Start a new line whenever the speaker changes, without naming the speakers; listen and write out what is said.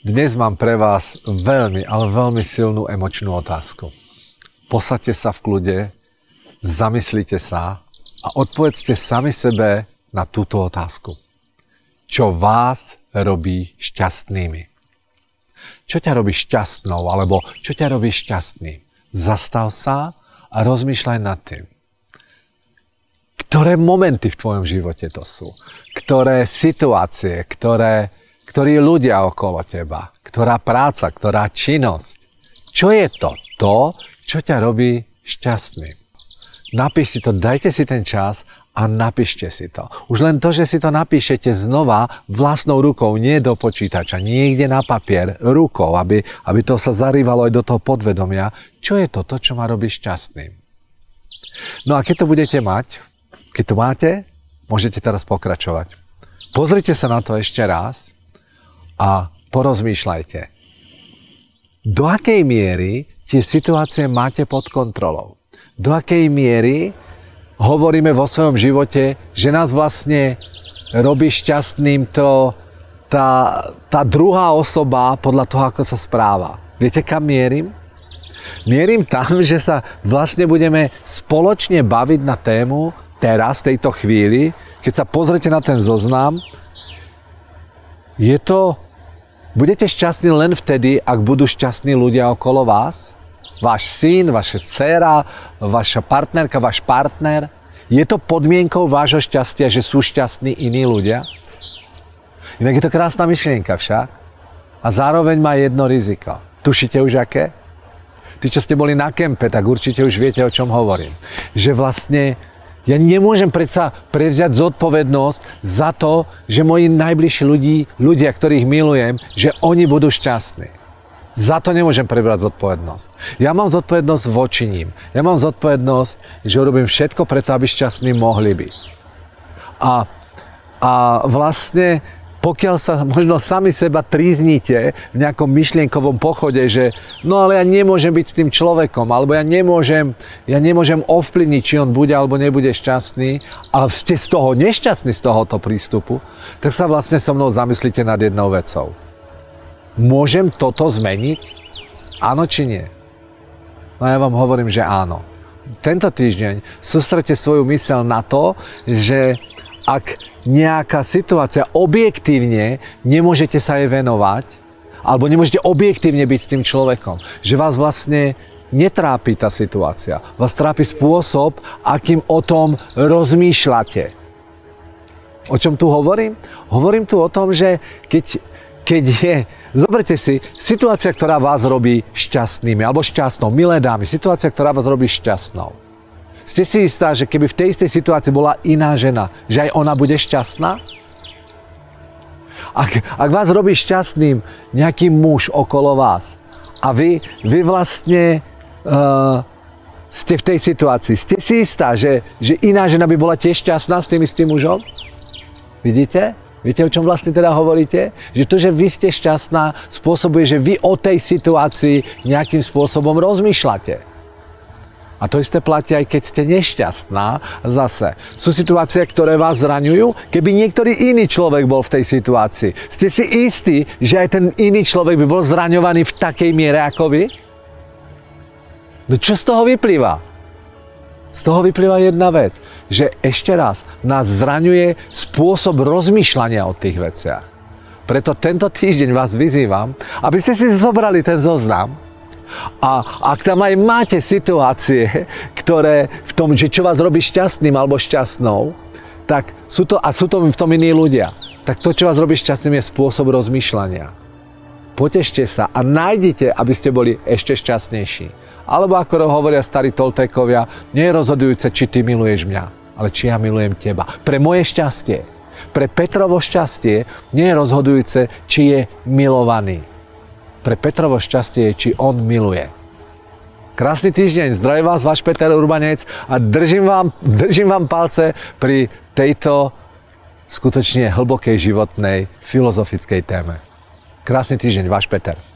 Dnes mám pre vás veľmi, ale veľmi silnú emočnú otázku. Posaďte sa v kľude, zamyslite sa a odpovedzte sami sebe na túto otázku. Čo vás robí šťastnými? Čo ťa robí šťastnou, alebo čo ťa robí šťastným? Zastav sa a rozmýšľaj nad tým. Ktoré momenty v tvojom živote to sú? Ktoré situácie, ktoré ktorí ľudia okolo teba, ktorá práca, ktorá činnosť. Čo je to? To, čo ťa robí šťastným. Napíš si to, dajte si ten čas a napíšte si to. Už len to, že si to napíšete znova vlastnou rukou, nie do počítača, niekde na papier, rukou, aby, aby to sa zarývalo aj do toho podvedomia. Čo je to? To, čo ma robí šťastným. No a keď to budete mať, keď to máte, môžete teraz pokračovať. Pozrite sa na to ešte raz a porozmýšľajte. Do akej miery tie situácie máte pod kontrolou? Do akej miery hovoríme vo svojom živote, že nás vlastne robí šťastným to, tá, tá druhá osoba podľa toho, ako sa správa. Viete, kam mierim? Mierim tam, že sa vlastne budeme spoločne baviť na tému teraz, v tejto chvíli, keď sa pozrete na ten zoznam, je to Budete šťastní len vtedy, ak budú šťastní ľudia okolo vás? Váš syn, vaša dcera, vaša partnerka, váš partner? Je to podmienkou vášho šťastia, že sú šťastní iní ľudia? Inak je to krásna myšlienka však. A zároveň má jedno riziko. Tušíte už aké? Tí, čo ste boli na kempe, tak určite už viete, o čom hovorím. Že vlastne ja nemôžem predsa prevziať zodpovednosť za to, že moji najbližší ľudí, ľudia, ktorých milujem, že oni budú šťastní. Za to nemôžem prebrať zodpovednosť. Ja mám zodpovednosť voči ním. Ja mám zodpovednosť, že urobím všetko preto, aby šťastní mohli byť. A, a vlastne pokiaľ sa možno sami seba tríznite v nejakom myšlienkovom pochode, že no ale ja nemôžem byť s tým človekom, alebo ja nemôžem, ja nemôžem ovplyvniť, či on bude alebo nebude šťastný, ale ste z toho nešťastní z tohoto prístupu, tak sa vlastne so mnou zamyslíte nad jednou vecou. Môžem toto zmeniť? Áno či nie? No ja vám hovorím, že áno. Tento týždeň sústrete svoju mysel na to, že ak nejaká situácia objektívne nemôžete sa jej venovať, alebo nemôžete objektívne byť s tým človekom, že vás vlastne netrápi tá situácia. Vás trápi spôsob, akým o tom rozmýšľate. O čom tu hovorím? Hovorím tu o tom, že keď, keď je, zoberte si, situácia, ktorá vás robí šťastnými, alebo šťastnou, milé dámy, situácia, ktorá vás robí šťastnou ste si istá, že keby v tej istej situácii bola iná žena, že aj ona bude šťastná? Ak, ak vás robí šťastným nejaký muž okolo vás a vy, vy vlastne uh, ste v tej situácii, ste si istá, že, že iná žena by bola tiež šťastná s tým istým mužom? Vidíte? Viete, o čom vlastne teda hovoríte? Že to, že vy ste šťastná, spôsobuje, že vy o tej situácii nejakým spôsobom rozmýšľate. A to isté platí aj keď ste nešťastná. Zase sú situácie, ktoré vás zraňujú. Keby niektorý iný človek bol v tej situácii, ste si istí, že aj ten iný človek by bol zraňovaný v takej miere ako vy? No čo z toho vyplýva? Z toho vyplýva jedna vec, že ešte raz nás zraňuje spôsob rozmýšľania o tých veciach. Preto tento týždeň vás vyzývam, aby ste si zobrali ten zoznam a ak tam aj máte situácie, ktoré v tom, že čo vás robí šťastným alebo šťastnou, tak sú to, a sú to v tom iní ľudia, tak to, čo vás robí šťastným, je spôsob rozmýšľania. Potešte sa a nájdite, aby ste boli ešte šťastnejší. Alebo ako hovoria starí Toltekovia, nie je rozhodujúce, či ty miluješ mňa, ale či ja milujem teba. Pre moje šťastie, pre Petrovo šťastie nie je rozhodujúce, či je milovaný pre Petrovo šťastie či on miluje. Krásny týždeň, zdraví vás váš Peter Urbanec a držím vám, držím vám palce pri tejto skutočne hlbokej životnej filozofickej téme. Krásny týždeň, váš Peter.